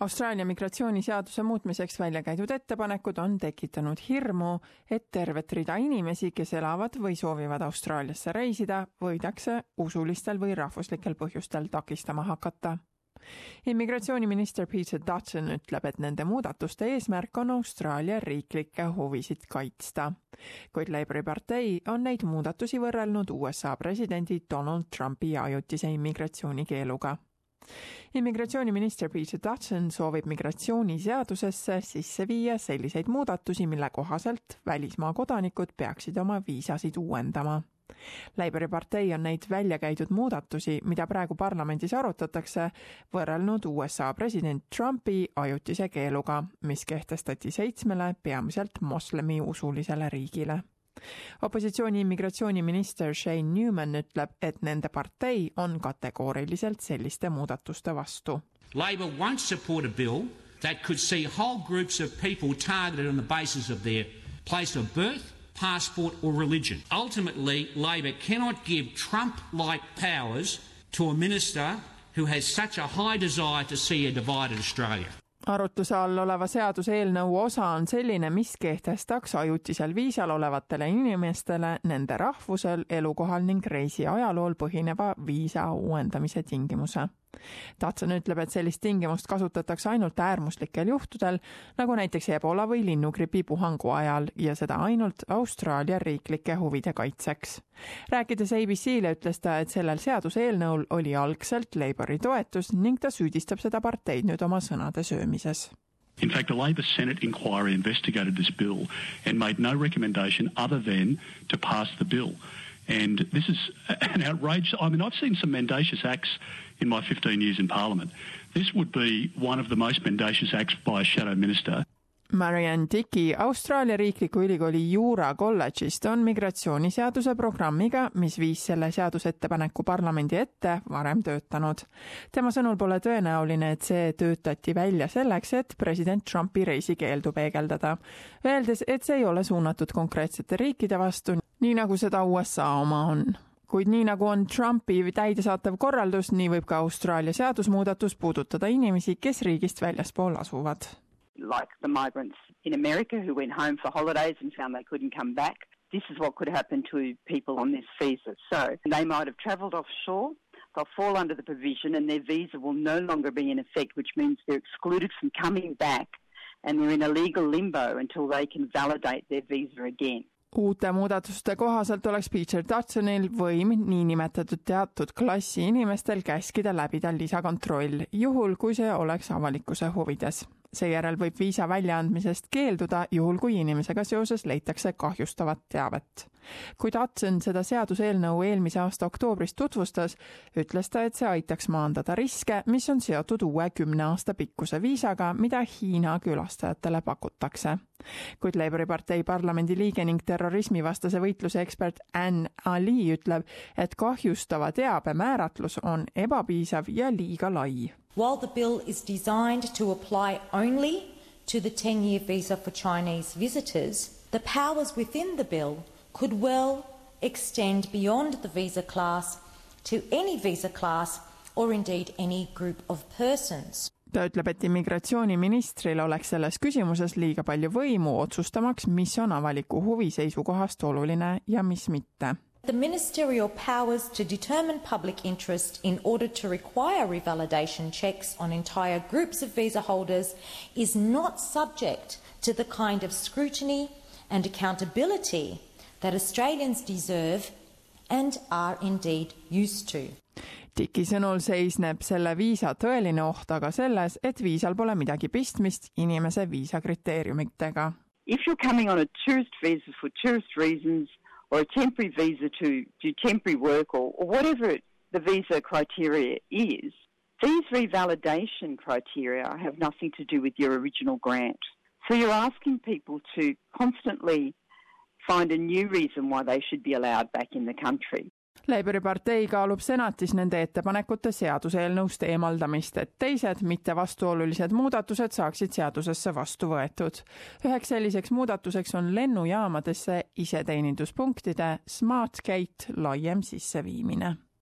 Austraalia migratsiooniseaduse muutmiseks välja käidud ettepanekud on tekitanud hirmu, et tervet rida inimesi, kes elavad või soovivad Austraaliasse reisida, võidakse usulistel või rahvuslikel põhjustel takistama hakata. immigratsiooniminister Peter Dutton ütleb, et nende muudatuste eesmärk on Austraalia riiklikke huvisid kaitsta. kuid Labori partei on neid muudatusi võrrelnud USA presidendi Donald Trumpi ajutise immigratsioonikeeluga immigratsiooniminister Peter Dutton soovib migratsiooniseadusesse sisse viia selliseid muudatusi, mille kohaselt välismaa kodanikud peaksid oma viisasid uuendama. Labori partei on neid välja käidud muudatusi, mida praegu parlamendis arutatakse, võrrelnud USA president Trumpi ajutise keeluga, mis kehtestati seitsmele peamiselt moslemi usulisele riigile opositsiooni immigratsiooniminister Shane Newman ütleb, et nende partei on kategooriliselt selliste muudatuste vastu. Labor won't support a bill that could see whole groups of people targeted on the basis of their place of birth, passport or religion. Ultimately, Labor cannot give Trump-like powers to a minister who has such a high desire to see a divided Australia arutluse all oleva seaduseelnõu osa on selline, mis kehtestaks ajutisel viisal olevatele inimestele nende rahvusel, elukohal ning reisiajalool põhineva viisa uuendamise tingimuse Tatson ütleb, et sellist tingimust kasutatakse ainult äärmuslikel juhtudel, nagu näiteks ebola või linnugripi puhangu ajal ja seda ainult Austraalia riiklike huvide kaitseks. rääkides ABC-le, ütles ta, et sellel seaduseelnõul oli algselt Labori toetus ning ta süüdistab seda parteid nüüd oma sõnade söömises In fact, a Labor Senate inquiry investigated this bill and made no recommendation other than to pass the bill. And this is an outrage. I mean, I've seen some mendacious acts in my 15 years in Parliament. This would be one of the most mendacious acts by a shadow minister. Marianne Dickey Austraalia Riikliku Ülikooli Juura kolledžist on migratsiooniseaduse programmiga, mis viis selle seadusettepaneku parlamendi ette, varem töötanud. tema sõnul pole tõenäoline, et see töötati välja selleks, et president Trumpi reisikeeldu peegeldada, öeldes, et see ei ole suunatud konkreetsete riikide vastu, nii nagu seda USA oma on kuid nii nagu on Trumpi täidesaatev korraldus, nii võib ka Austraalia seadusmuudatus puudutada inimesi, kes riigist väljaspool asuvad. Like the migrants in America who went home for holidays and found they couldn't come back. This is what could happen to people on this visa. So they might have travelled offshore, they'll fall under the provision and their visa will no longer be in effect, which means they're excluded from coming back and they're in a legal limbo until they can validate their visa again uute muudatuste kohaselt oleks Peter Dudsonil võim niinimetatud teatud klassi inimestel käskida läbida lisakontroll, juhul kui see oleks avalikkuse huvides seejärel võib viisa väljaandmisest keelduda, juhul kui inimesega seoses leitakse kahjustavat teavet. kui Hudson seda seaduseelnõu eelmise aasta oktoobris tutvustas, ütles ta, et see aitaks maandada riske, mis on seotud uue kümne aasta pikkuse viisaga, mida Hiina külastajatele pakutakse. kuid Labori partei parlamendi liige ning terrorismivastase võitluse ekspert Anne Ali ütleb, et kahjustava teabe määratlus on ebapiisav ja liiga lai While the bill is designed to apply only to the 10 year visa for Chinese visitors, the powers within the bill could well extend beyond the visa class to any visa class or indeed any group of persons. ta ütleb, et immigratsiooniministril oleks selles küsimuses liiga palju võimu otsustamaks, mis on avaliku huvi seisukohast oluline ja mis mitte The ministerial powers to determine public interest in order to require revalidation checks on entire groups of visa holders is not subject to the kind of scrutiny and accountability that Australians deserve and are indeed used to. Tiki sõnul seisneb selle viisa tõeline oht aga selles, et viisal pole midagi pistmist inimese viisakriteeriumitega. If you're coming on a tourist visa for tourist reasons or a temporary visa to do temporary work or, or whatever it, the visa criteria is, these revalidation criteria have nothing to do with your original grant. So you're asking people to constantly find a new reason why they should be allowed back in the country. Labori partei kaalub senatis nende ettepanekute seaduseelnõust eemaldamist, et teised mitte vastuolulised muudatused saaksid seadusesse vastu võetud. üheks selliseks muudatuseks on lennujaamadesse iseteeninduspunktide SmartGate laiem sisseviimine